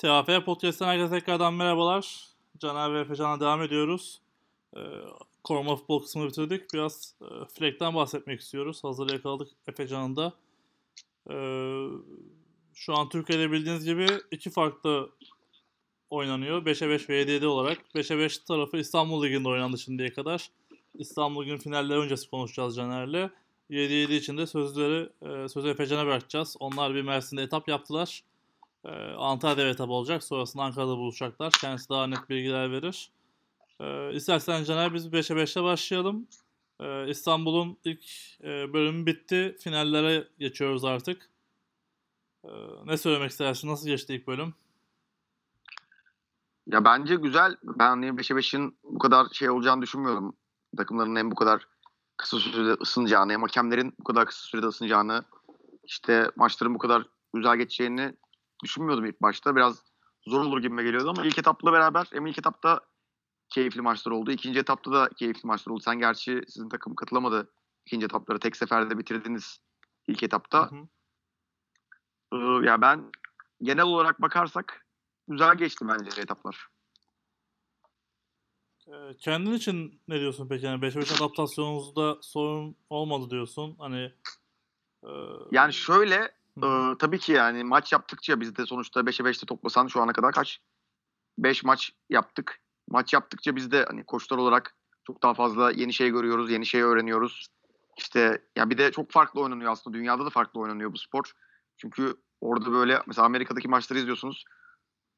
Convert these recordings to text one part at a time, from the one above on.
TAF Podcast'ten herkese tekrardan merhabalar. Caner ve Efecan'la devam ediyoruz. Ee, Koruma futbol kısmını bitirdik. Biraz e, Fleck'ten bahsetmek istiyoruz. Hazır yakaladık Efecan'ın da. Ee, şu an Türkiye'de bildiğiniz gibi iki farklı oynanıyor. 5'e 5 ve 7'ye 7 olarak. 5'e 5 tarafı İstanbul Ligi'nde oynandı şimdiye kadar. İstanbul Ligi'nin finalleri öncesi konuşacağız Caner'le. 7-7 için de sözleri e, sözü Efecan'a bırakacağız. Onlar bir Mersin'de etap yaptılar. E, Antalya'da etap olacak. Sonrasında Ankara'da buluşacaklar. Kendisi daha net bilgiler verir. E, istersen Caner biz 5'e 5'le başlayalım. E, İstanbul'un ilk e, bölümü bitti. Finallere geçiyoruz artık. E, ne söylemek istersin? Nasıl geçti ilk bölüm? Ya bence güzel. Ben 5'e 5'in bu kadar şey olacağını düşünmüyorum. Takımların hem bu kadar kısa sürede ısınacağını hem hakemlerin bu kadar kısa sürede ısınacağını işte maçların bu kadar güzel geçeceğini düşünmüyordum ilk başta. Biraz zor olur gibime geliyordu ama ilk etapla beraber hem ilk etapta keyifli maçlar oldu. İkinci etapta da keyifli maçlar oldu. Sen gerçi sizin takım katılamadı ikinci etapları. Tek seferde bitirdiniz ilk etapta. Hı hı. Ee, ya ben genel olarak bakarsak güzel geçti bence etaplar. Ee, kendin için ne diyorsun peki? Yani 5-5 adaptasyonunuzda sorun olmadı diyorsun. Hani e... yani şöyle e, tabii ki yani maç yaptıkça biz de sonuçta 5'e 5'te toplasan şu ana kadar kaç? 5 maç yaptık. Maç yaptıkça biz de hani koçlar olarak çok daha fazla yeni şey görüyoruz, yeni şey öğreniyoruz. İşte ya bir de çok farklı oynanıyor aslında. Dünyada da farklı oynanıyor bu spor. Çünkü orada böyle mesela Amerika'daki maçları izliyorsunuz.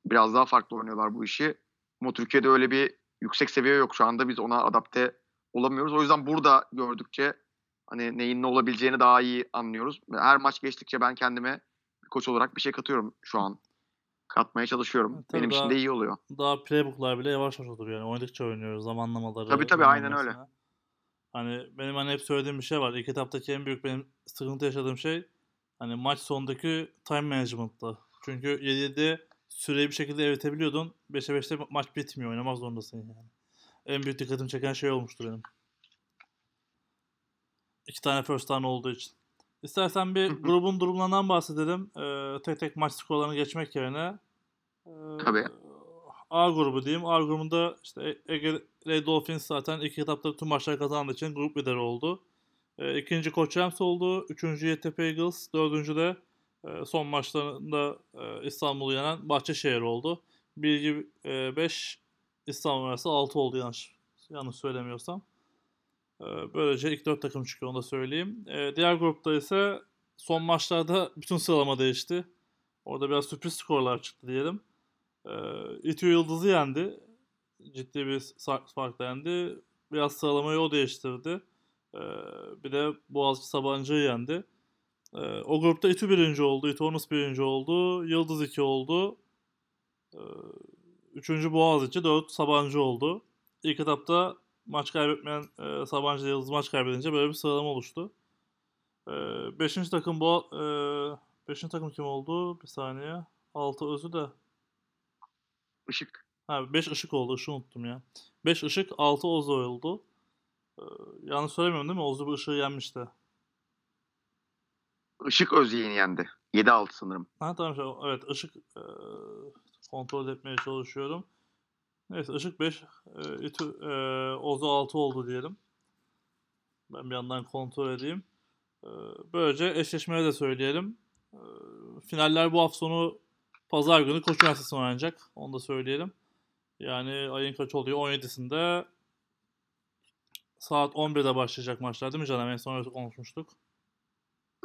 Biraz daha farklı oynuyorlar bu işi. Ama Türkiye'de öyle bir yüksek seviye yok şu anda. Biz ona adapte olamıyoruz. O yüzden burada gördükçe hani neyin ne olabileceğini daha iyi anlıyoruz. Her maç geçtikçe ben kendime koç olarak bir şey katıyorum şu an. Katmaya çalışıyorum. Tabii Benim daha, için de iyi oluyor. Daha playbooklar bile yavaş yavaş oluyor yani. Oynadıkça oynuyoruz zamanlamaları. Tabii tabii aynen öyle. Hani benim hani hep söylediğim bir şey var. İlk etaptaki en büyük benim sıkıntı yaşadığım şey hani maç sonundaki time management'ta. Çünkü 7'de süreyi bir şekilde eritebiliyordun. 5'e 5'te maç bitmiyor. Oynamak zorundasın yani. En büyük dikkatimi çeken şey olmuştur benim. İki tane first down olduğu için. İstersen bir grubun durumundan bahsedelim. Ee, tek tek maç skorlarını geçmek yerine. Ee, Tabii. A grubu diyeyim. A grubunda işte Ege Red Dolphins zaten iki etapta tüm maçları kazandığı için grup lideri oldu. Ee, ikinci Koç Rams oldu. Üçüncü Yeditepe Eagles. Dördüncü de ee, son maçlarında e, İstanbul'u yenen Bahçeşehir oldu. Bilgi 5, e, İstanbul arası 6 oldu yanlış, yanlış söylemiyorsam. Ee, böylece ilk 4 takım çıkıyor onu da söyleyeyim. Ee, diğer grupta ise son maçlarda bütün sıralama değişti. Orada biraz sürpriz skorlar çıktı diyelim. İTÜ Yıldız'ı yendi. Ciddi bir farkla yendi. Biraz sıralamayı o değiştirdi. Bir de Boğaziçi Sabancı'yı yendi. Ee, o grupta İTÜ birinci oldu. İTÜ birinci oldu. Yıldız 2 oldu. Ee, üçüncü Boğaziçi, dört Sabancı oldu. İlk etapta maç kaybetmeyen e, Sabancı Yıldız maç kaybedince böyle bir sıralama oluştu. Ee, beşinci takım bu e, beşinci takım kim oldu? Bir saniye. Altı özü de. Işık. Ha, beş ışık oldu. Işığı unuttum ya. Beş ışık, altı Ozu oldu. Ee, yanlış söylemiyorum değil mi? Ozu bu ışığı yenmişti. Işık Özyeğin'i yendi. 7-6 sanırım. Ha tamam. Evet Işık e, kontrol etmeye çalışıyorum. Neyse Işık 5, e, İTÜ, e, Ozu 6 oldu diyelim. Ben bir yandan kontrol edeyim. E, böylece eşleşmeyi de söyleyelim. E, finaller bu hafta sonu Pazar günü Koç Üniversitesi'nde oynanacak. Onu da söyleyelim. Yani ayın kaç oluyor? 17'sinde saat 11'de başlayacak maçlar değil mi canım? En son öyle konuşmuştuk.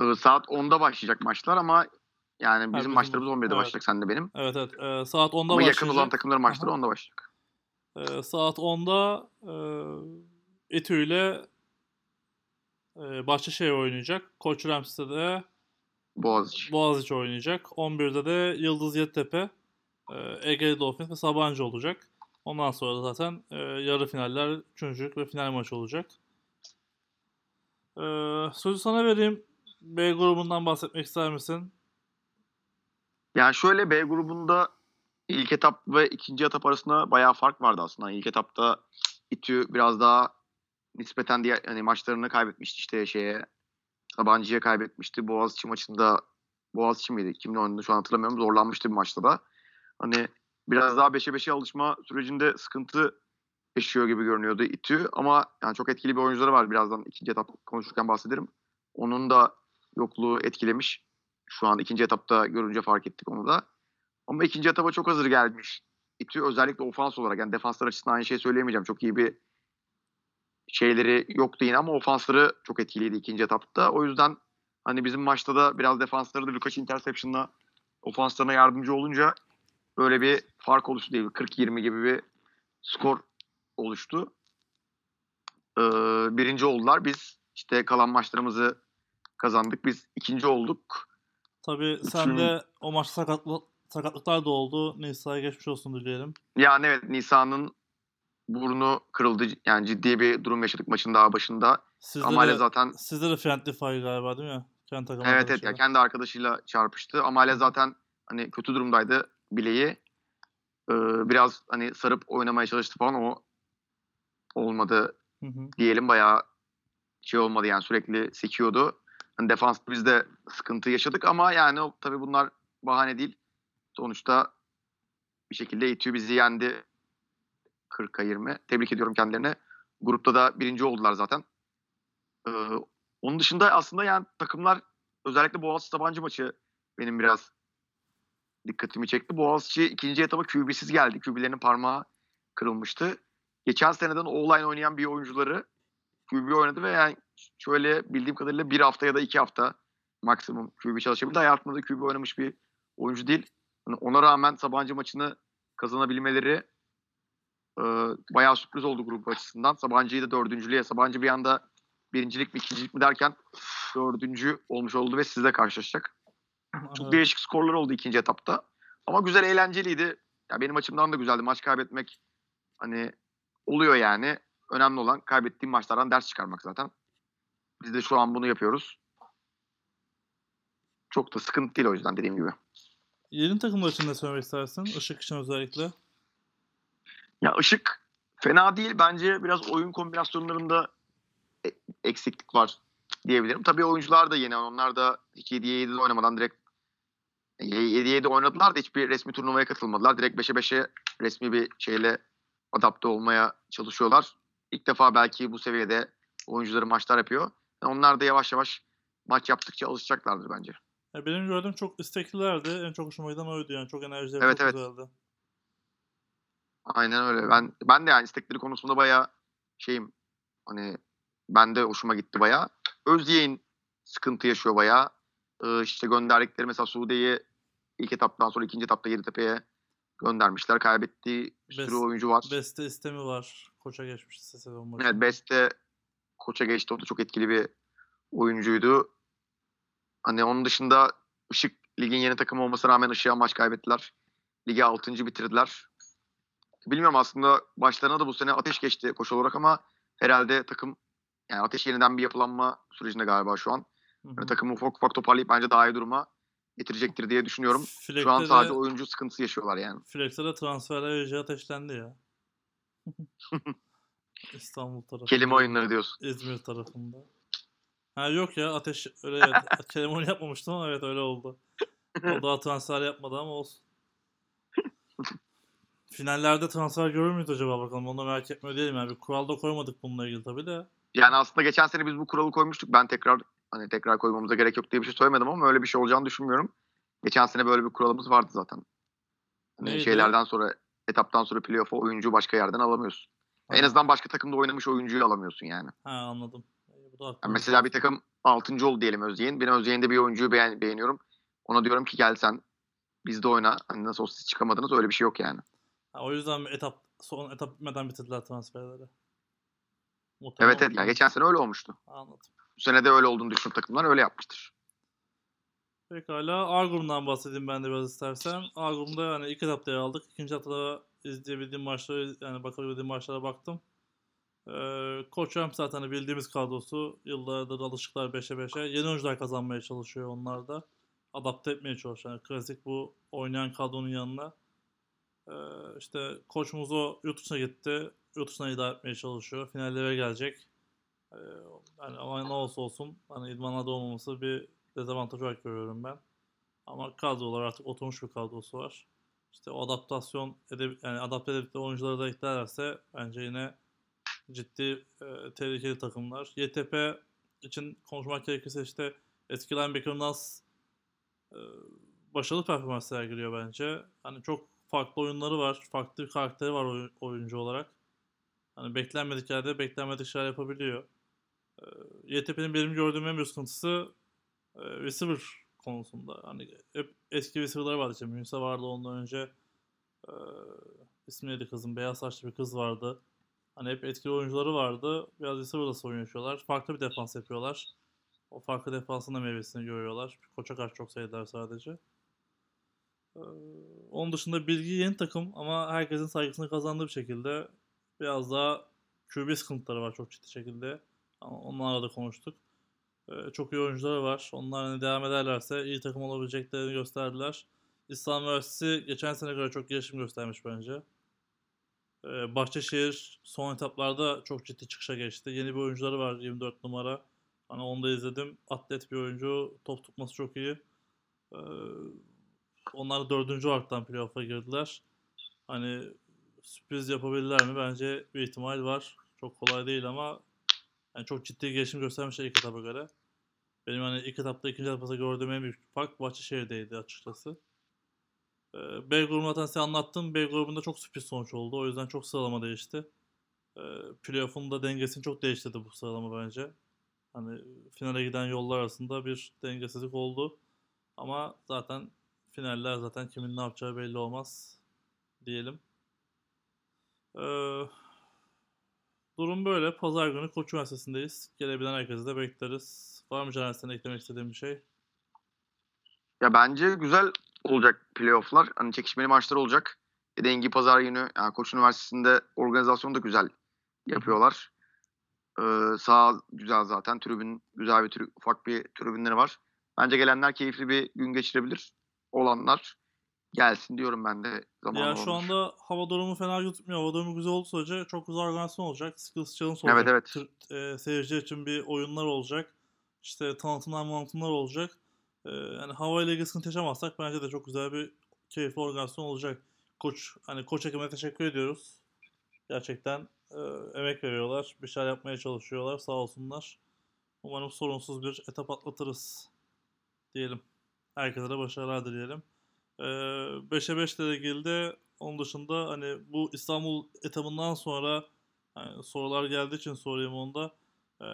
Ee, saat 10'da başlayacak maçlar ama yani bizim, bizim maçlarımız 11'de evet. başlayacak sen de benim. Evet evet. Ee, saat 10'da ama başlayacak. yakın olan takımların maçları Aha. 10'da başlayacak. Ee, saat 10'da e, Etü ile e, Bahçeşehir oynayacak. Koç Rams'te de Boğaziçi. Boğaziçi oynayacak. 11'de de Yıldız Yeditepe, e, Ege Dolphins ve Sabancı olacak. Ondan sonra da zaten e, yarı finaller, üçüncülük ve final maçı olacak. E, sözü sana vereyim. B grubundan bahsetmek ister misin? Yani şöyle B grubunda ilk etap ve ikinci etap arasında bayağı fark vardı aslında. İlk etapta İTÜ biraz daha nispeten diye hani maçlarını kaybetmişti işte şeye Sabancı'ya kaybetmişti. Boğaziçi maçında Boğaziçi miydi? Kimle oynadı şu an hatırlamıyorum. Zorlanmıştı bir maçta da. hani biraz daha 5'e 5'e alışma sürecinde sıkıntı yaşıyor gibi görünüyordu İTÜ ama yani çok etkili bir oyuncuları var birazdan ikinci etap konuşurken bahsederim. Onun da yokluğu etkilemiş. Şu an ikinci etapta görünce fark ettik onu da. Ama ikinci etapa çok hazır gelmiş. İTÜ özellikle ofans olarak yani defanslar açısından aynı şey söyleyemeyeceğim. Çok iyi bir şeyleri yoktu yine ama ofansları çok etkiliydi ikinci etapta. O yüzden hani bizim maçta da biraz defansları da birkaç interception'la ofanslarına yardımcı olunca böyle bir fark oluştu değil 40-20 gibi bir skor oluştu. Ee, birinci oldular. Biz işte kalan maçlarımızı kazandık. Biz ikinci olduk. Tabii sen de o maçta sakatlı, sakatlıklar da oldu. Nisa'ya geçmiş olsun dileyelim. Yani evet Nisa'nın burnu kırıldı. Yani ciddi bir durum yaşadık maçın daha başında. Sizde Amale de, zaten sizde de friendly fire galiba değil mi? Kendi takım evet evet ya kendi arkadaşıyla çarpıştı. Amale zaten hani kötü durumdaydı bileği. Ee, biraz hani sarıp oynamaya çalıştı falan o olmadı Hı hı. diyelim bayağı şey olmadı yani sürekli sekiyordu. Hani defans biz de sıkıntı yaşadık ama yani tabii bunlar bahane değil. Sonuçta bir şekilde İTÜ bizi yendi 40'a 20. Tebrik ediyorum kendilerine. Grupta da birinci oldular zaten. Ee, onun dışında aslında yani takımlar özellikle Boğaziçi Sabancı maçı benim biraz dikkatimi çekti. Boğaziçi ikinci etaba QB'siz geldi. QB'lerinin parmağı kırılmıştı. Geçen seneden online oynayan bir oyuncuları QB oynadı ve yani şöyle bildiğim kadarıyla bir hafta ya da iki hafta maksimum QB çalışabildi. Hayatında da QB oynamış bir oyuncu değil. Hani ona rağmen Sabancı maçını kazanabilmeleri e, bayağı sürpriz oldu grup açısından. Sabancı'yı da dördüncülüğe, Sabancı bir anda birincilik mi ikincilik mi derken dördüncü olmuş oldu ve sizle karşılaşacak. Çok Evet. değişik skorlar oldu ikinci etapta. Ama güzel eğlenceliydi. Ya benim açımdan da güzeldi. Maç kaybetmek hani oluyor yani. Önemli olan kaybettiğim maçlardan ders çıkarmak zaten. Biz de şu an bunu yapıyoruz. Çok da sıkıntı değil o yüzden dediğim gibi. Yeni takımlar için ne söylemek istersin? Işık için özellikle. Ya ışık fena değil. Bence biraz oyun kombinasyonlarında e- eksiklik var diyebilirim. Tabii oyuncular da yeni. Onlar da hiç 7'ye 7'de oynamadan direkt 7'ye 7 oynadılar da hiçbir resmi turnuvaya katılmadılar. Direkt 5'e 5'e resmi bir şeyle adapte olmaya çalışıyorlar. İlk defa belki bu seviyede oyuncuları maçlar yapıyor. Onlar da yavaş yavaş maç yaptıkça alışacaklardır bence. Ya benim gördüğüm çok isteklilerdi. En çok hoşuma giden oydu yani. Çok enerjileri Evet, çok evet. güzeldi. Aynen öyle. Ben ben de yani istekleri konusunda bayağı şeyim. Hani ben de hoşuma gitti bayağı. Özyeğin sıkıntı yaşıyor bayağı. Ee, işte gönderdikleri mesela Suudi'yi ilk etaptan sonra ikinci etapta Yeditepe'ye göndermişler. Kaybettiği bir sürü Bes- oyuncu var. Beste istemi var. Koça geçmişti sezon başı. Evet Beste koça geçti. O da çok etkili bir oyuncuydu. Hani onun dışında Işık ligin yeni takımı olmasına rağmen Işık'a maç kaybettiler. Ligi 6. bitirdiler. Bilmiyorum aslında başlarına da bu sene ateş geçti koşu olarak ama herhalde takım yani ateş yeniden bir yapılanma sürecinde galiba şu an. Yani takımı ufak ufak toparlayıp bence daha iyi duruma getirecektir diye düşünüyorum. Fleck'te Şu an de- sadece oyuncu sıkıntısı yaşıyorlar yani. Flex'e de transferler iyice ateşlendi ya. İstanbul tarafında. Kelime oyunları diyorsun. İzmir tarafında. Ha yok ya ateş öyle evet. oyunu yapmamıştım ama evet öyle oldu. O daha transfer yapmadı ama olsun. Finallerde transfer görür müyüz acaba bakalım onu merak etmiyor değilim yani bir kural da koymadık bununla ilgili tabii de. Yani aslında geçen sene biz bu kuralı koymuştuk. Ben tekrar hani tekrar koymamıza gerek yok diye bir şey söylemedim ama öyle bir şey olacağını düşünmüyorum. Geçen sene böyle bir kuralımız vardı zaten. Hani Neydi? şeylerden sonra etaptan sonra playoff'a oyuncu başka yerden alamıyorsun. En Ha. azından başka takımda oynamış oyuncuyu alamıyorsun yani. Ha anladım. Da Yani mesela bir takım 6. oldu diyelim Özyeğin. Ben Özyeğin'de bir oyuncuyu beğen- beğeniyorum. Ona diyorum ki gel sen bizde oyna. Hani nasıl olsa siz çıkamadınız öyle bir şey yok yani. Ha, o yüzden etap son etap bitmeden bitirdiler transferleri. Muhtemelen Evet evet. Yani geçen sene öyle olmuştu. Anladım. Bu sene de öyle olduğunu düşünüp takımlar öyle yapmıştır. Pekala Argum'dan bahsedeyim ben de biraz istersen. Argum'da yani ilk etapta yer aldık. İkinci etapta izleyebildiğim maçları yani bakabildiğim maçlara baktım. Ee, Koç zaten bildiğimiz kadrosu. Yıllardır alışıklar 5'e 5'e. Yeni oyuncular kazanmaya çalışıyor onlar da. Adapte etmeye çalışıyor. Yani klasik bu oynayan kadronun yanına. Ee, işte Koç Muzo yurt dışına gitti. Yurt dışına idare etmeye çalışıyor. Finallere gelecek. Ee, yani ama ne olursa olsun hani idmanlarda olmaması bir dezavantaj olarak görüyorum ben. Ama kadrolar artık oturmuş bir kadrosu var. işte o adaptasyon edip yani adapte edip oyuncuları da eklerlerse bence yine ciddi e, tehlikeli takımlar. YTP için konuşmak gerekirse işte eski linebacker Nas e, başarılı performans sergiliyor bence. Hani çok farklı oyunları var. Farklı bir karakteri var oyuncu olarak. Hani beklenmedik yerde beklenmedik şeyler yapabiliyor. E, YTP'nin benim gördüğüm en büyük sıkıntısı e, receiver konusunda. Hani hep eski receiver'lar vardı. İşte Münse vardı ondan önce. E, ismi neydi kızın? Beyaz saçlı bir kız vardı. Hani hep etkili oyuncuları vardı. Biraz receiver'da sorun yaşıyorlar. Farklı bir defans yapıyorlar. O farklı defansın da meyvesini görüyorlar. Koça karşı çok sayılar sadece. Ee, onun dışında bilgi yeni takım ama herkesin saygısını kazandığı bir şekilde biraz daha QB sıkıntıları var çok ciddi şekilde. Onlarla da konuştuk. Ee, çok iyi oyuncuları var. Onlar hani devam ederlerse iyi takım olabileceklerini gösterdiler. İslam Üniversitesi geçen sene göre çok gelişim göstermiş bence. Bahçeşehir son etaplarda çok ciddi çıkışa geçti. Yeni bir oyuncuları var 24 numara. Hani onu da izledim. Atlet bir oyuncu. Top tutması çok iyi. Onlar dördüncü olaraktan playoff'a girdiler. Hani sürpriz yapabilirler mi? Bence bir ihtimal var. Çok kolay değil ama yani çok ciddi gelişim göstermişler ilk etapa göre. Benim hani ilk etapta ikinci etapta gördüğüm en büyük fark Bahçeşehir'deydi açıkçası. Ee, B grubunu zaten size anlattım. B grubunda çok sürpriz sonuç oldu. O yüzden çok sıralama değişti. Ee, playoff'un da dengesini çok değiştirdi bu sıralama bence. Hani finale giden yollar arasında bir dengesizlik oldu. Ama zaten finaller zaten kimin ne yapacağı belli olmaz diyelim. Ee, durum böyle. Pazar günü Koç Üniversitesi'ndeyiz. Gelebilen herkesi de bekleriz. Var mı Caner eklemek istediğin bir şey? Ya bence güzel olacak playofflar. Hani çekişmeli maçlar olacak. E dengi pazar günü yani Koç Üniversitesi'nde organizasyonu da güzel yapıyorlar. Ee, sağ güzel zaten. Tribün güzel bir tribün, ufak bir tribünleri var. Bence gelenler keyifli bir gün geçirebilir. Olanlar gelsin diyorum ben de. Zaman ya şu anda hava durumu fena gözükmüyor. Hava durumu güzel olursa sürece çok güzel organizasyon olacak. Skills Challenge olacak. Evet evet. Tır, e, seyirciler için bir oyunlar olacak. İşte tanıtımlar manıtımlar olacak. E, yani hava ile ilgili sıkıntı yaşamazsak bence de çok güzel bir keyifli organizasyon olacak. Koç hani koç ekibine teşekkür ediyoruz. Gerçekten e, emek veriyorlar. Bir şeyler yapmaya çalışıyorlar. Sağ olsunlar. Umarım sorunsuz bir etap atlatırız diyelim. Herkese de başarılar dileyelim. 5'e 5 ile ilgili onun dışında hani bu İstanbul etabından sonra yani sorular geldiği için sorayım onda. Ee,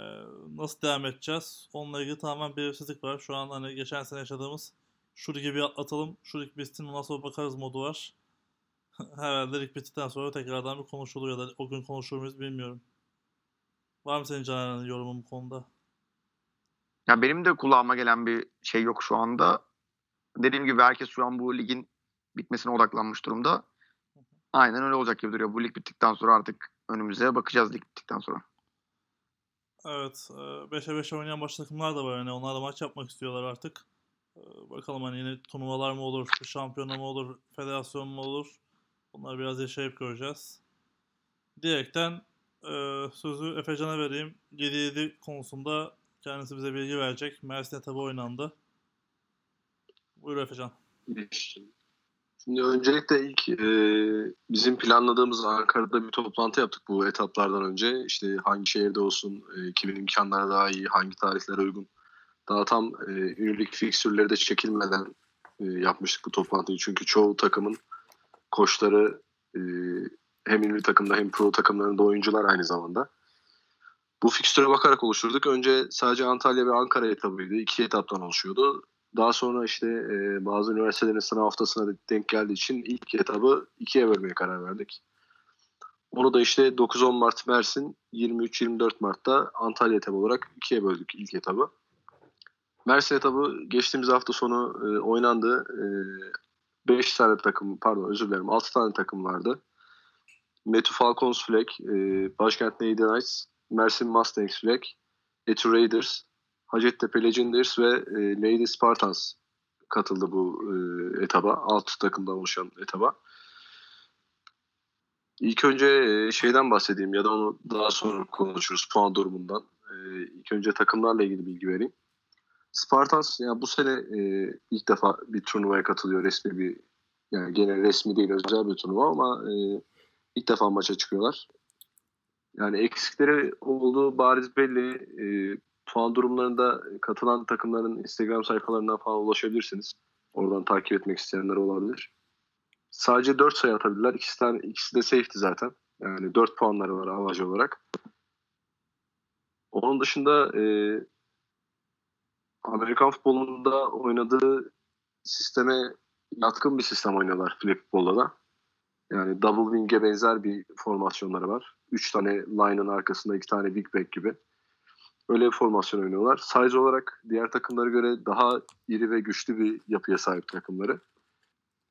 nasıl devam edeceğiz? Onunla ilgili tamamen belirsizlik var. Şu an hani geçen sene yaşadığımız şu ligi bir atlatalım, şu lig bitsin ondan sonra bakarız modu var. Herhalde lig bittikten sonra tekrardan bir konuşulur ya da o gün konuşur muyuz bilmiyorum. Var mı senin Caner'in yorumun bu konuda? Ya benim de kulağıma gelen bir şey yok şu anda. Dediğim gibi herkes şu an bu ligin bitmesine odaklanmış durumda. Aynen öyle olacak gibi duruyor. Bu lig bittikten sonra artık önümüze bakacağız lig bittikten sonra. Evet. 5'e 5 oynayan başka takımlar da var. Yani onlar da maç yapmak istiyorlar artık. Bakalım hani yine turnuvalar mı olur, şampiyonu mu olur, federasyon mu olur. Bunları biraz yaşayıp göreceğiz. Diyerekten e, sözü Efecan'a vereyim. 7-7 konusunda kendisi bize bilgi verecek. Mersin'e tabi oynandı. Buyur Efecan. Şimdi öncelikle ilk e, bizim planladığımız Ankara'da bir toplantı yaptık bu etaplardan önce. İşte hangi şehirde olsun, e, kimin imkanları daha iyi, hangi tarihlere uygun. Daha tam e, ünlülük fiksürleri de çekilmeden e, yapmıştık bu toplantıyı. Çünkü çoğu takımın koçları e, hem ünlü takımda hem pro takımlarında oyuncular aynı zamanda. Bu fikstüre bakarak oluşturduk. Önce sadece Antalya ve Ankara etabıydı. İki etaptan oluşuyordu. Daha sonra işte e, bazı üniversitelerin sınav haftasına denk geldiği için ilk etabı ikiye bölmeye karar verdik. Onu da işte 9-10 Mart Mersin, 23-24 Mart'ta Antalya etabı olarak ikiye böldük ilk etabı. Mersin etabı geçtiğimiz hafta sonu e, oynandı. 5 e, tane takım, pardon özür dilerim 6 tane takım vardı. Metu Falcons Flag, e, Başkent Lady Knights, Mersin Mustangs Flag, Etu Raiders, Hacettepe Legenders ve e, Lady Spartans katıldı bu e, etaba. Alt takımdan oluşan etaba. İlk önce e, şeyden bahsedeyim ya da onu daha sonra konuşuruz puan durumundan. E, ilk önce takımlarla ilgili bilgi vereyim. Spartans yani bu sene e, ilk defa bir turnuvaya katılıyor resmi bir Yani gene resmi değil özel bir turnuva ama e, ilk defa maça çıkıyorlar. Yani eksikleri olduğu bariz belli. E, puan durumlarında katılan takımların Instagram sayfalarından falan ulaşabilirsiniz. Oradan takip etmek isteyenler olabilir. Sadece 4 sayı atabilirler. İkisi, tane, ikisi de safety zaten. Yani 4 puanları var avaj olarak. Onun dışında e, Amerikan futbolunda oynadığı sisteme yatkın bir sistem oynuyorlar flag futbolda da. Yani double wing'e benzer bir formasyonları var. Üç tane line'ın arkasında iki tane big back gibi. Öyle bir formasyon oynuyorlar. Size olarak diğer takımlara göre daha iri ve güçlü bir yapıya sahip takımları.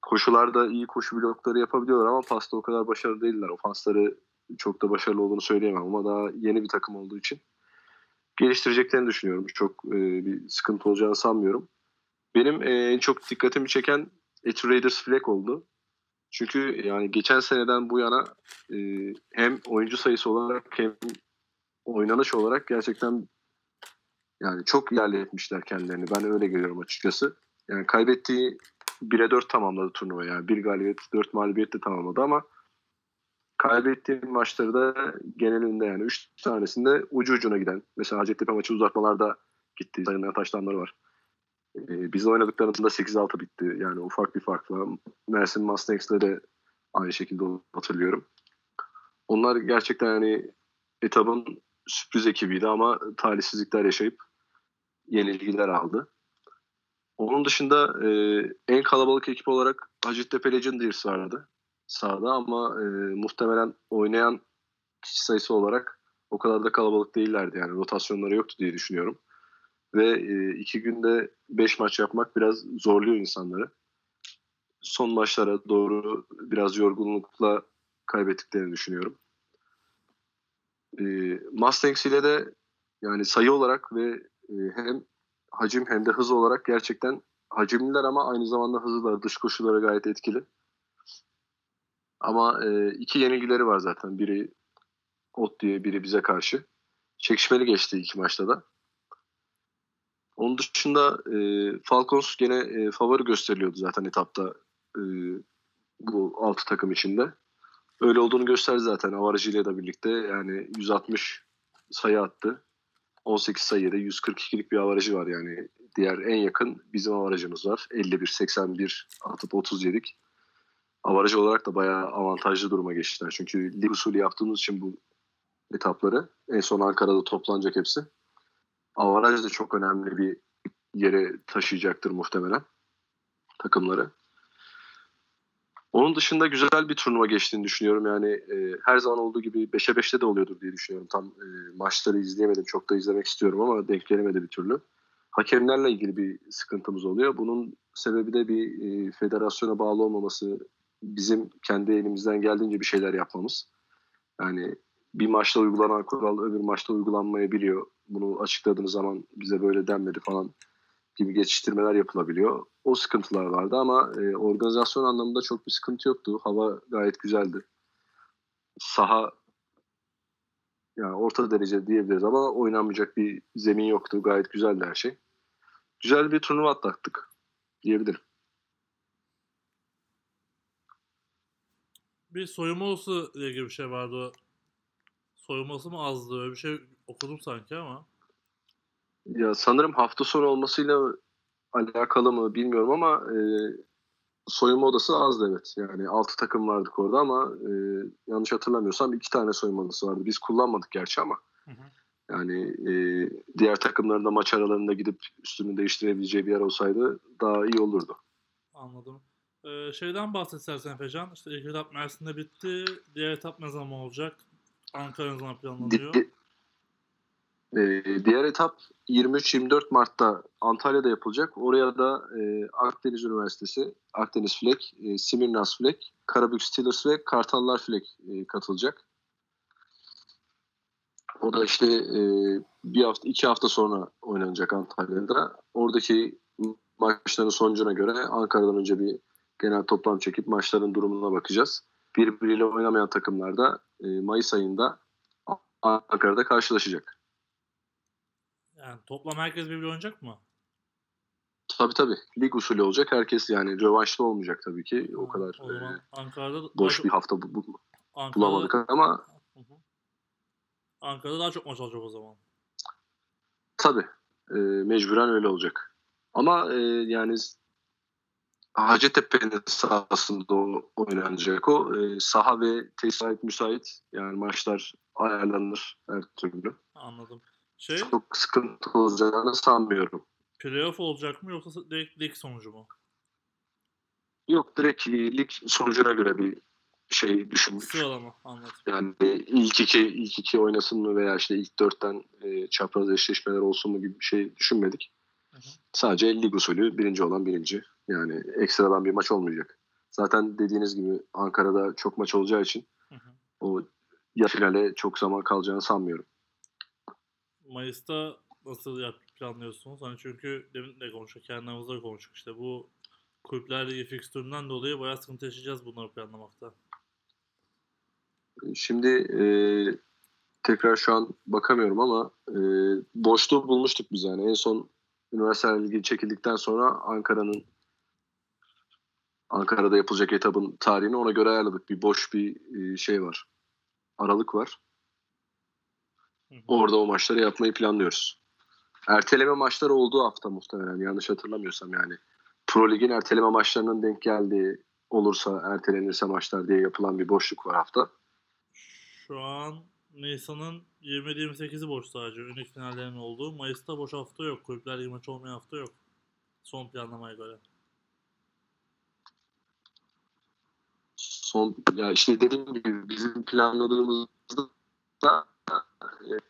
Koşularda iyi koşu blokları yapabiliyorlar ama pasta o kadar başarılı değiller. Ofansları çok da başarılı olduğunu söyleyemem ama daha yeni bir takım olduğu için geliştireceklerini düşünüyorum. Çok e, bir sıkıntı olacağını sanmıyorum. Benim e, en çok dikkatimi çeken Eti Raiders Flag oldu. Çünkü yani geçen seneden bu yana e, hem oyuncu sayısı olarak hem oynanış olarak gerçekten yani çok ilerletmişler kendilerini. Ben öyle görüyorum açıkçası. Yani kaybettiği 1'e 4 tamamladı turnuva. Yani bir galibiyet, 4 mağlubiyet de tamamladı ama kaybettiği maçları da genelinde yani 3 tanesinde ucu ucuna giden. Mesela Hacettepe maçı uzatmalarda gitti. Sayınlayan taşlanları var. Ee, biz oynadıklarında 8-6 bitti. Yani ufak bir farkla. Mersin Mustangs'le de aynı şekilde hatırlıyorum. Onlar gerçekten yani etabın sürpriz ekibiydi ama talihsizlikler yaşayıp yenilgiler aldı. Onun dışında e, en kalabalık ekip olarak Hacettepe Legendaries vardı sahada ama e, muhtemelen oynayan kişi sayısı olarak o kadar da kalabalık değillerdi yani rotasyonları yoktu diye düşünüyorum. Ve e, iki günde beş maç yapmak biraz zorluyor insanları. Son maçlara doğru biraz yorgunlukla kaybettiklerini düşünüyorum. E, Mustangs ile de yani sayı olarak ve e, hem hacim hem de hız olarak gerçekten hacimliler ama aynı zamanda hızlılar. Dış koşullara gayet etkili. Ama e, iki yenilgileri var zaten. Biri Ot diye biri bize karşı. Çekişmeli geçti iki maçta da. Onun dışında e, Falcons gene e, favori gösteriliyordu zaten etapta e, bu altı takım içinde. Öyle olduğunu gösterdi zaten Avarajı ile de birlikte. Yani 160 sayı attı. 18 sayıda 142'lik bir avarajı var yani. Diğer en yakın bizim avarajımız var. 51-81 atıp 30 yedik. Olarak da bayağı avantajlı duruma geçtiler. Çünkü lig usulü yaptığımız için bu etapları en son Ankara'da toplanacak hepsi. Avaraj da çok önemli bir yere taşıyacaktır muhtemelen takımları. Onun dışında güzel bir turnuva geçtiğini düşünüyorum. Yani e, her zaman olduğu gibi 5'e 5'te de oluyordur diye düşünüyorum. Tam e, maçları izleyemedim. Çok da izlemek istiyorum ama denk gelemedi bir türlü. Hakemlerle ilgili bir sıkıntımız oluyor. Bunun sebebi de bir e, federasyona bağlı olmaması, bizim kendi elimizden geldiğince bir şeyler yapmamız. Yani bir maçta uygulanan kural öbür maçta uygulanmayabiliyor. Bunu açıkladığınız zaman bize böyle denmedi falan gibi geçiştirmeler yapılabiliyor. O sıkıntılar vardı ama e, organizasyon anlamında çok bir sıkıntı yoktu. Hava gayet güzeldi. Saha yani orta derece diyebiliriz ama oynanmayacak bir zemin yoktu. Gayet güzeldi her şey. Güzel bir turnuva atlattık diyebilirim. Bir soyunma ile ilgili bir şey vardı. Soyunması mı azdı? Öyle bir şey okudum sanki ama. Ya sanırım hafta sonu olmasıyla alakalı mı bilmiyorum ama e, soyunma odası azdı evet. Yani 6 takım vardık orada ama e, yanlış hatırlamıyorsam iki tane soyunma odası vardı. Biz kullanmadık gerçi ama. Hı hı. Yani e, diğer takımların da maç aralarında gidip üstünü değiştirebileceği bir yer olsaydı daha iyi olurdu. Anladım. Ee, şeyden bahset istersen Fecan. İşte ilk etap Mersin'de bitti. Diğer etap ne zaman olacak? Ankara ne zaman planlanıyor? Di- ee, diğer etap 23-24 Mart'ta Antalya'da yapılacak. Oraya da e, Akdeniz Üniversitesi, Akdeniz Flek, e, Simirnas Flek, Karabük Steelers ve Kartallar Flek e, katılacak. O da işte e, bir hafta, iki hafta sonra oynanacak Antalya'da. Oradaki maçların sonucuna göre Ankara'dan önce bir genel toplam çekip maçların durumuna bakacağız. Birbiriyle oynamayan takımlar da e, Mayıs ayında Ankara'da karşılaşacak. Yani toplam herkes birbiri oynayacak mı? Tabii tabii. Lig usulü olacak. Herkes yani rövanşta olmayacak tabii ki. O kadar o e, Ankara'da boş bir hafta bu- bu- Ankara'da- bulamadık ama Hı hı. Ankara'da daha çok maç olacak o zaman. tabii e, mecburen öyle olacak. Ama e, yani Hacettepe'nin sahasında o, oynanacak o. E, saha ve tesis müsait. Yani maçlar ayarlanır her türlü. Anladım. Şey, Çok sıkıntı olacağını sanmıyorum. playoff olacak mı yoksa direkt lig sonucu mu? Yok direkt lig sonucuna göre bir şey düşünmüş. Sıralama anladım. Yani ilk iki, ilk iki oynasın mı veya işte ilk dörtten e, çapraz eşleşmeler olsun mu gibi bir şey düşünmedik. Hı hı. Sadece lig usulü birinci olan birinci. Yani ekstradan bir maç olmayacak. Zaten dediğiniz gibi Ankara'da çok maç olacağı için Hı hı. o ya finale çok zaman kalacağını sanmıyorum. Mayıs'ta nasıl yap planlıyorsunuz? Hani çünkü demin de konuştuk, kendi aramızda da konuştuk işte bu Kulüpler Ligi fikstüründen dolayı bayağı sıkıntı yaşayacağız bunları planlamakta. Şimdi e, tekrar şu an bakamıyorum ama e, boşluğu bulmuştuk biz yani. En son Üniversiteler Ligi çekildikten sonra Ankara'nın Ankara'da yapılacak etabın tarihini ona göre ayarladık. Bir boş bir e, şey var. Aralık var. Orada o maçları yapmayı planlıyoruz. Erteleme maçları olduğu hafta muhtemelen yanlış hatırlamıyorsam yani. Pro Lig'in erteleme maçlarının denk geldiği olursa ertelenirse maçlar diye yapılan bir boşluk var hafta. Şu an Nisan'ın 27-28'i boş sadece. Ünik finallerin olduğu. Mayıs'ta boş hafta yok. Kulüpler Ligi maçı olmayan hafta yok. Son planlamaya göre. son ya işte dediğim gibi bizim planladığımızda da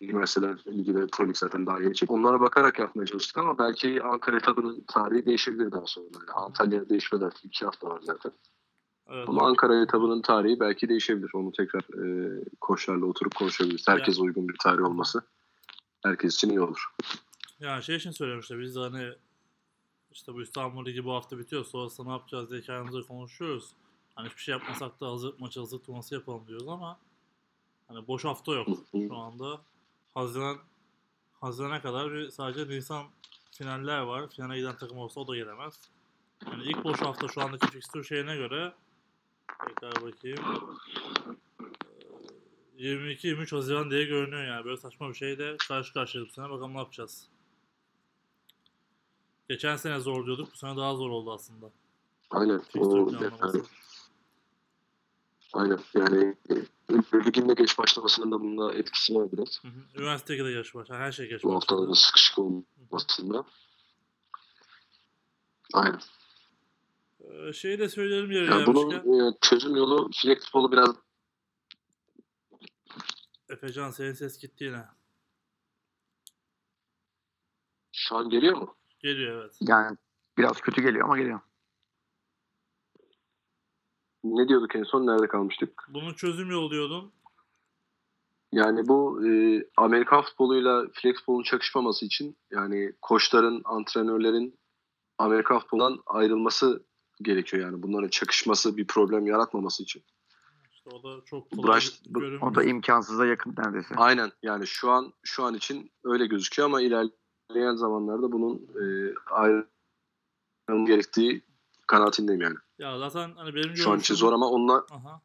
üniversiteler ligi ve pro lig zaten daha yeni. Onlara bakarak yapmaya çalıştık ama belki Ankara etabının tarihi değişebilir daha sonra. Yani Antalya'da değişmedi artık. iki hafta var zaten. Evet, Ama Ankara etabının tarihi belki değişebilir. Onu tekrar e, koçlarla oturup konuşabiliriz. Herkese uygun bir tarih olması herkes için iyi olur. Yani şey için söylüyorum işte biz de hani işte bu İstanbul Ligi bu hafta bitiyor. Sonrasında ne yapacağız diye kendimize konuşuyoruz. Hani hiçbir şey yapmasak da hazır maçı hazır turnuvası yapalım diyoruz ama hani boş hafta yok şu anda. Haziran Haziran'a kadar bir sadece Nisan finaller var. Finale giden takım olsa o da gelemez. Yani ilk boş hafta şu andaki fixture şeyine göre tekrar bakayım. Ee, 22-23 Haziran diye görünüyor yani. Böyle saçma bir şeyle karşı karşıyayız bu sene. Bakalım ne yapacağız. Geçen sene zor diyorduk. Bu sene daha zor oldu aslında. Aynen. Fixture planlaması. Yani, aynen. Yani e, ligin de geç başlamasının da bunda etkisi var biraz. Hı hı. Üniversitede de geç başladı. Her şey geç Bu başladı. haftaların sıkışık olmasında. Aynen. Ee, şeyi de söyleyelim yeri Yani gelmişken. bunun e, çözüm yolu flex futbolu biraz Efecan senin ses gitti yine. şu an geliyor mu? Geliyor evet. Yani biraz kötü geliyor ama geliyor. Ne diyorduk en son? Nerede kalmıştık? Bunun çözüm yolu diyordun. Yani bu e, Amerikan futboluyla flex futbolun çakışmaması için yani koçların, antrenörlerin Amerikan futbolundan ayrılması gerekiyor yani. Bunların çakışması bir problem yaratmaması için. İşte o da çok kolay görünmüyor. O da imkansıza yakın neredeyse. Aynen yani şu an şu an için öyle gözüküyor ama ilerleyen zamanlarda bunun e, ayrılması gerektiği kanaatindeyim yani. Ya zaten hani benim Şu an için zor ama onunla Aha.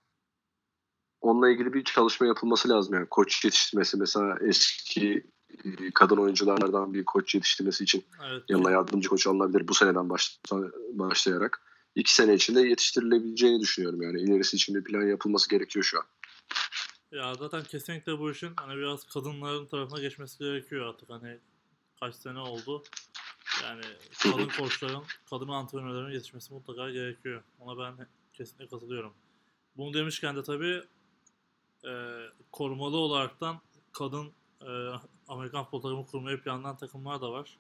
onunla ilgili bir çalışma yapılması lazım yani. Koç yetiştirmesi mesela eski e, kadın oyunculardan bir koç yetiştirmesi için Evet. yanına yardımcı koç alınabilir bu seneden baş, başlayarak. iki sene içinde yetiştirilebileceğini düşünüyorum yani. İlerisi için bir plan yapılması gerekiyor şu an. Ya zaten kesinlikle bu işin hani biraz kadınların tarafına geçmesi gerekiyor artık hani kaç sene oldu. Yani kadın koçların, kadın antrenörlerin yetişmesi mutlaka gerekiyor. Ona ben kesinlikle katılıyorum. Bunu demişken de tabii e, korumalı olaraktan kadın e, Amerikan futbol takımı kurmayı planlayan takımlar da var.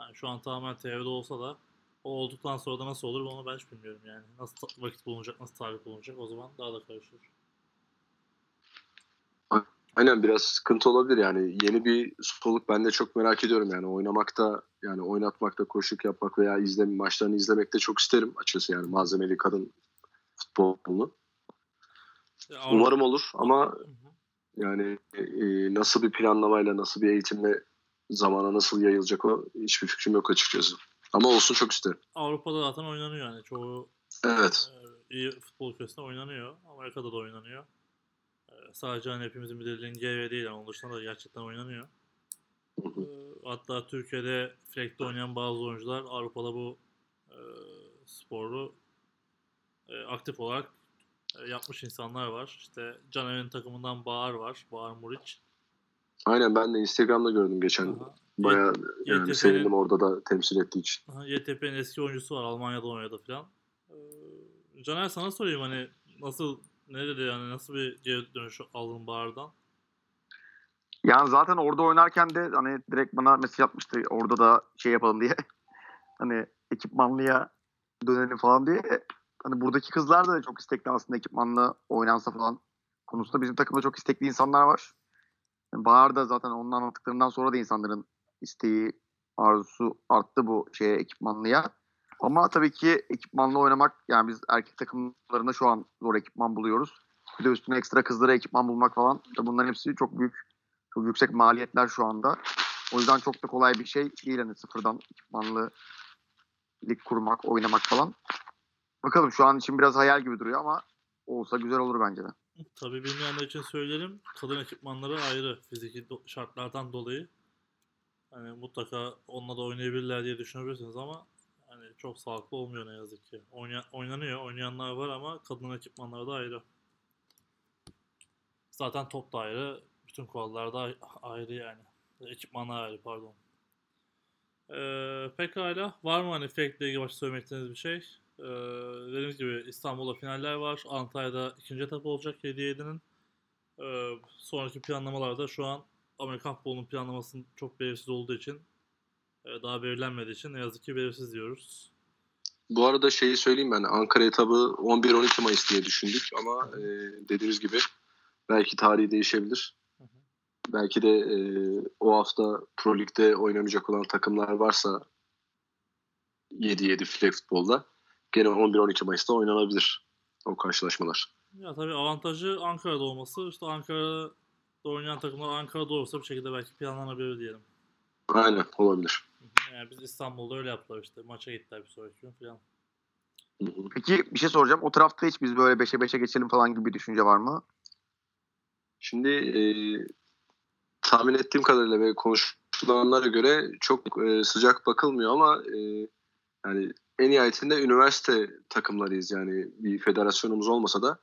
Yani şu an tamamen TV'de olsa da o olduktan sonra da nasıl olur onu ben hiç bilmiyorum yani. Nasıl vakit bulunacak, nasıl tarih bulunacak o zaman daha da karışır. Aynen biraz sıkıntı olabilir yani. Yeni bir soluk ben de çok merak ediyorum yani. Oynamakta yani oynatmakta, koşuk yapmak veya izleme, maçlarını izlemekte çok isterim açıkçası yani malzemeli kadın futbolunu. Umarım olur ama yani e, nasıl bir planlamayla, nasıl bir eğitimle zamana nasıl yayılacak o hiçbir fikrim yok açıkçası. Ama olsun çok isterim. Avrupa'da zaten oynanıyor yani çoğu Evet. e, iyi futbol ülkesinde oynanıyor. Amerika'da da oynanıyor. E, sadece hani hepimizin bildiği GV değil ama onun dışında da gerçekten oynanıyor. Hı hı. E, hatta Türkiye'de Frek'te oynayan bazı oyuncular Avrupa'da bu e, sporu e, aktif olarak e, yapmış insanlar var. İşte Caner'in takımından Bağır var. Bağır Muriç. Aynen ben de Instagram'da gördüm geçen. Aha. Bayağı yani YTP'nin sevindim orada da temsil ettiği için. YTP'nin eski oyuncusu var. Almanya'da oynadı falan. Ee, Caner sana sorayım hani nasıl ne dedi yani nasıl bir geri dönüş aldın Bağır'dan? Yani zaten orada oynarken de hani direkt bana mesaj atmıştı orada da şey yapalım diye. hani ekipmanlıya dönelim falan diye. Hani buradaki kızlar da çok istekli aslında ekipmanla oynansa falan konusunda. Bizim takımda çok istekli insanlar var. Yani Bahar da zaten onun anlattıklarından sonra da insanların isteği, arzusu arttı bu şeye ekipmanlıya. Ama tabii ki ekipmanla oynamak yani biz erkek takımlarında şu an zor ekipman buluyoruz. Bir de üstüne ekstra kızlara ekipman bulmak falan. Bunların hepsi çok büyük çok yüksek maliyetler şu anda. O yüzden çok da kolay bir şey değil hani sıfırdan ekipmanlı lig kurmak, oynamak falan. Bakalım şu an için biraz hayal gibi duruyor ama olsa güzel olur bence de. Tabii bilmeyenler için söyleyelim. Kadın ekipmanları ayrı fiziki şartlardan dolayı. Hani mutlaka onunla da oynayabilirler diye düşünebilirsiniz ama çok sağlıklı olmuyor ne yazık ki. Oyna- oynanıyor, oynayanlar var ama kadın ekipmanları da ayrı. Zaten top da ayrı, bütün kurallar da ay- ayrı yani. Ekipmanlar ayrı pardon. Ee, pekala. Var mı hani Fake ilgili başka söylemek istediğiniz bir şey? Ee, dediğimiz gibi İstanbul'da finaller var. Antalya'da ikinci etap olacak 7-7'nin. Ee, sonraki planlamalarda şu an Amerikan futbolunun planlamasının çok belirsiz olduğu için daha belirlenmediği için ne yazık ki belirsiz diyoruz. Bu arada şeyi söyleyeyim ben. Ankara etabı 11-12 Mayıs diye düşündük ama e, dediğiniz gibi belki tarihi değişebilir. Hı hı. Belki de e, o hafta Pro Lig'de oynamayacak olan takımlar varsa 7-7 flag futbolda gene 11-12 Mayıs'ta oynanabilir o karşılaşmalar. Ya tabii avantajı Ankara'da olması. İşte Ankara'da oynayan takımlar Ankara'da olursa bir şekilde belki planlanabilir diyelim. Aynen olabilir. Yani biz İstanbul'da öyle yaptılar işte. Maça gittiler bir sonraki gün falan. Peki bir şey soracağım. O tarafta hiç biz böyle 5'e 5'e geçelim falan gibi bir düşünce var mı? Şimdi e, tahmin ettiğim kadarıyla ve konuşulanlara göre çok e, sıcak bakılmıyor ama e, yani en nihayetinde üniversite takımlarıyız yani bir federasyonumuz olmasa da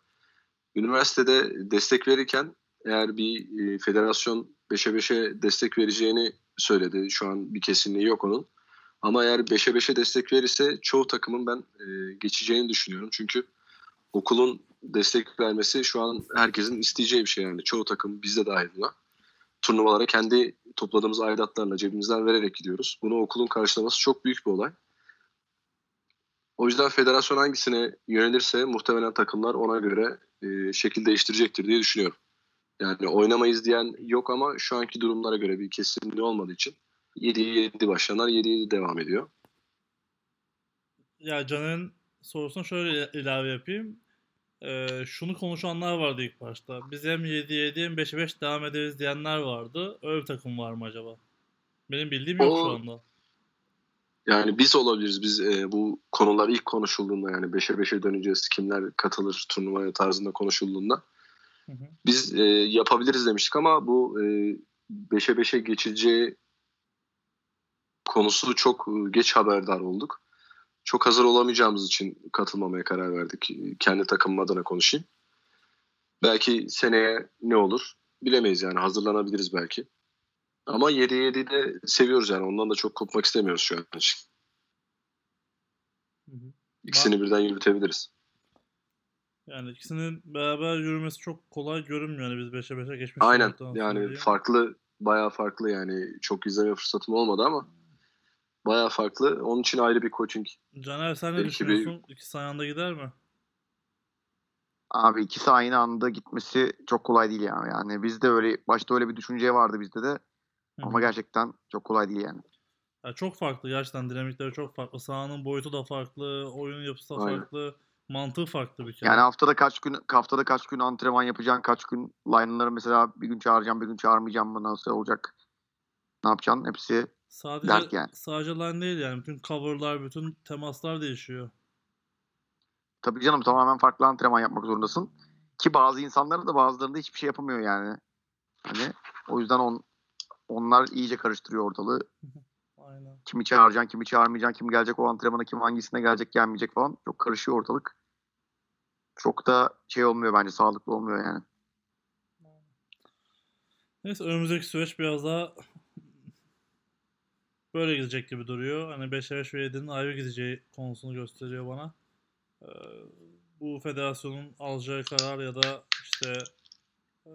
üniversitede destek verirken eğer bir e, federasyon 5'e 5'e destek vereceğini söyledi. Şu an bir kesinliği yok onun. Ama eğer 5'e 5'e destek verirse çoğu takımın ben e, geçeceğini düşünüyorum. Çünkü okulun destek vermesi şu an herkesin isteyeceği bir şey yani. Çoğu takım bizde dahil buna. Turnuvalara kendi topladığımız aidatlarla cebimizden vererek gidiyoruz. Bunu okulun karşılaması çok büyük bir olay. O yüzden federasyon hangisine yönelirse muhtemelen takımlar ona göre e, şekil değiştirecektir diye düşünüyorum. Yani oynamayız diyen yok ama şu anki durumlara göre bir kesinliği olmadığı için 7'ye 7 başlayanlar 7'ye 7 devam ediyor. Ya Caner'in sorusuna şöyle ilave yapayım. Ee, şunu konuşanlar vardı ilk başta. Biz hem 7-7 hem 5'e 5 devam ederiz diyenler vardı. Öyle bir takım var mı acaba? Benim bildiğim yok O- şu anda. Yani biz olabiliriz. Biz e, bu konular ilk konuşulduğunda yani 5'e 5'e döneceğiz. Kimler katılır turnuvaya tarzında konuşulduğunda. Hı hı. Biz e, yapabiliriz demiştik ama bu e, 5'e 5'e geçileceği konusu çok e, geç haberdar olduk. Çok hazır olamayacağımız için katılmamaya karar verdik. E, Kendi takımım adına konuşayım. Belki seneye ne olur bilemeyiz yani hazırlanabiliriz belki. Ama 7'ye 7'yi de seviyoruz yani ondan da çok kopmak istemiyoruz şu an için. İkisini birden yürütebiliriz. Yani ikisinin beraber yürümesi çok kolay görünmüyor. Yani biz 5'e 5'e geçmiş. Aynen yani diye. farklı bayağı farklı yani çok izleme fırsatım olmadı ama bayağı farklı. Onun için ayrı bir coaching. Caner sen ne Belki bir- düşünüyorsun? İkisi aynı anda gider mi? Abi ikisi aynı anda gitmesi çok kolay değil yani. Yani bizde öyle başta öyle bir düşünce vardı bizde de Hı ama gerçekten çok kolay değil yani. Ya çok farklı gerçekten dinamikleri çok farklı. Sahanın boyutu da farklı, oyunun yapısı da Aynen. farklı, mantığı farklı bir kere. Yani haftada kaç gün haftada kaç gün antrenman yapacaksın, kaç gün line'ları mesela bir gün çağıracağım, bir gün çağırmayacağım mı nasıl olacak? Ne yapacaksın? Hepsi Sadece Dert yani. sadece line değil yani bütün coverlar, bütün temaslar değişiyor. Tabii canım tamamen farklı antrenman yapmak zorundasın. Ki bazı insanların da bazılarında hiçbir şey yapamıyor yani. Hani o yüzden on, onlar iyice karıştırıyor ortalığı. Aynen. Kimi çağıracaksın, kimi çağırmayacaksın, kim gelecek o antrenmana, kim hangisine gelecek, gelmeyecek falan. Çok karışıyor ortalık. Çok da şey olmuyor bence, sağlıklı olmuyor yani. Neyse önümüzdeki süreç biraz daha böyle gidecek gibi duruyor. Hani 5'e 5 ve 7'nin ayrı gideceği konusunu gösteriyor bana. Ee, bu federasyonun alacağı karar ya da işte e,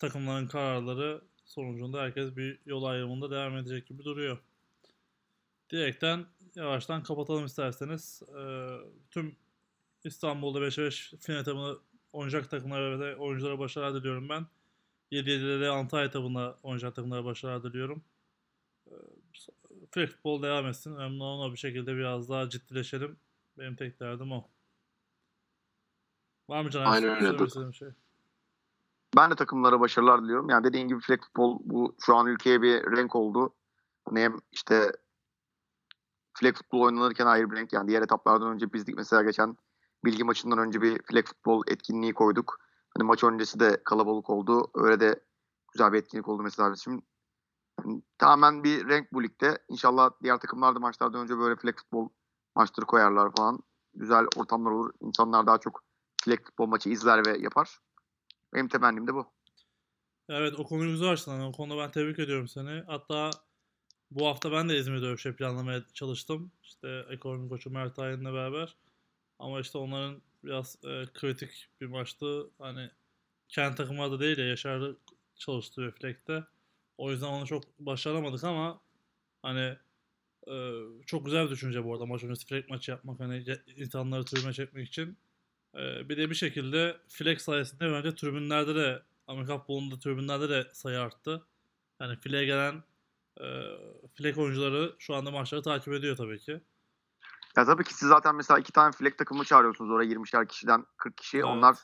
takımların kararları sonucunda herkes bir yol ayrımında devam edecek gibi duruyor. Diyerekten yavaştan kapatalım isterseniz. Ee, tüm İstanbul'da 5'e 5 final etabını oynayacak takımlara ve oyunculara başarılar diliyorum ben. 7-7'de de Antalya etabında oynayacak takımlara başarılar diliyorum. Ee, Free futbol devam etsin. Önemli olan o bir şekilde biraz daha ciddileşelim. Benim tek derdim o. Var mı Caner? Aynen öyle. Bir şey. Ben de takımlara başarılar diliyorum. Yani dediğin gibi flag futbol bu şu an ülkeye bir renk oldu. Hani hem işte flag futbol oynanırken ayrı bir renk. Yani diğer etaplardan önce bizdik mesela geçen bilgi maçından önce bir flag futbol etkinliği koyduk. Hani maç öncesi de kalabalık oldu. Öyle de güzel bir etkinlik oldu mesela bizim. Yani tamamen bir renk bu ligde. İnşallah diğer takımlar da maçlardan önce böyle flag futbol maçları koyarlar falan. Güzel ortamlar olur. İnsanlar daha çok flag futbol maçı izler ve yapar. Benim temennim de bu. Evet o konuyu güzel açtın. Hani o konuda ben tebrik ediyorum seni. Hatta bu hafta ben de İzmir'de öyle şey planlamaya çalıştım. İşte ekonomi koçu Mert Aydın'la beraber. Ama işte onların biraz e, kritik bir maçtı. Hani kendi takımları da değil ya Yaşar'ı çalıştırıyor Fleck'te. O yüzden onu çok başaramadık ama hani e, çok güzel bir düşünce bu arada maç öncesi Fleck maçı yapmak. Hani insanları tribüne çekmek için. E, bir de bir şekilde Fleck sayesinde bence tribünlerde de Amerika futbolunda tribünlerde de sayı arttı. Yani Fleck'e gelen e, Fleck oyuncuları şu anda maçları takip ediyor tabii ki. Ya tabii ki siz zaten mesela iki tane flag takımı çağırıyorsunuz oraya 20'şer kişiden 40 kişi. Evet. Onlar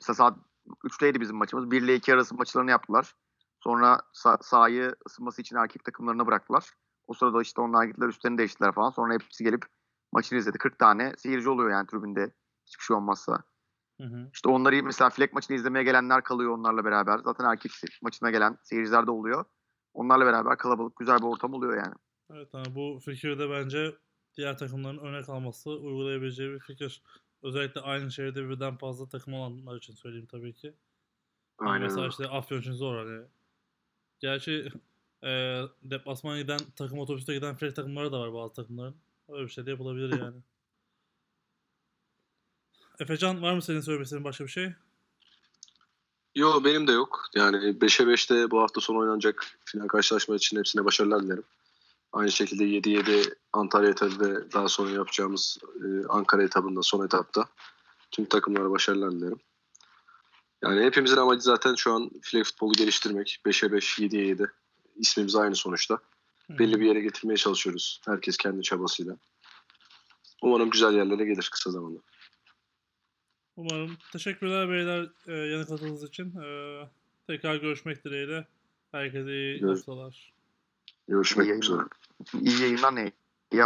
mesela saat 3'teydi bizim maçımız. 1 ile 2 arası maçlarını yaptılar. Sonra sa- sahayı ısınması için erkek takımlarına bıraktılar. O sırada işte onlar gittiler üstlerini değiştiler falan. Sonra hepsi gelip maçını izledi. 40 tane seyirci oluyor yani tribünde. Hiçbir şey olmazsa. Hı hı. İşte onları mesela flag maçını izlemeye gelenler kalıyor onlarla beraber. Zaten erkek maçına gelen seyirciler de oluyor. Onlarla beraber kalabalık güzel bir ortam oluyor yani. Evet hani bu fikir de bence diğer takımların örnek alması uygulayabileceği bir fikir. Özellikle aynı şehirde birden fazla takım olanlar için söyleyeyim tabii ki. Aynen mesela işte Afyon için zor hani. Gerçi e, deplasmana giden takım otobüste giden flag takımları da var bazı takımların. Öyle bir şey de yapılabilir yani. Efecan var mı senin söylemek istediğin başka bir şey? Yo benim de yok. Yani 5'e 5'te bu hafta sonu oynanacak final karşılaşma için hepsine başarılar dilerim. Aynı şekilde 7-7 Antalya etabı ve daha sonra yapacağımız e, Ankara etabında son etapta tüm takımlara başarılar dilerim. Yani hepimizin amacı zaten şu an flag futbolu geliştirmek. 5'e 5, 7'ye 7. İsmimiz aynı sonuçta. Hı. Belli bir yere getirmeye çalışıyoruz. Herkes kendi çabasıyla. Umarım güzel yerlere gelir kısa zamanda. Umarım. Teşekkürler beyler e, yanıt katıldığınız için. E, tekrar görüşmek dileğiyle. Herkese iyi Görüş- haftalar. Io, io, io in anni, io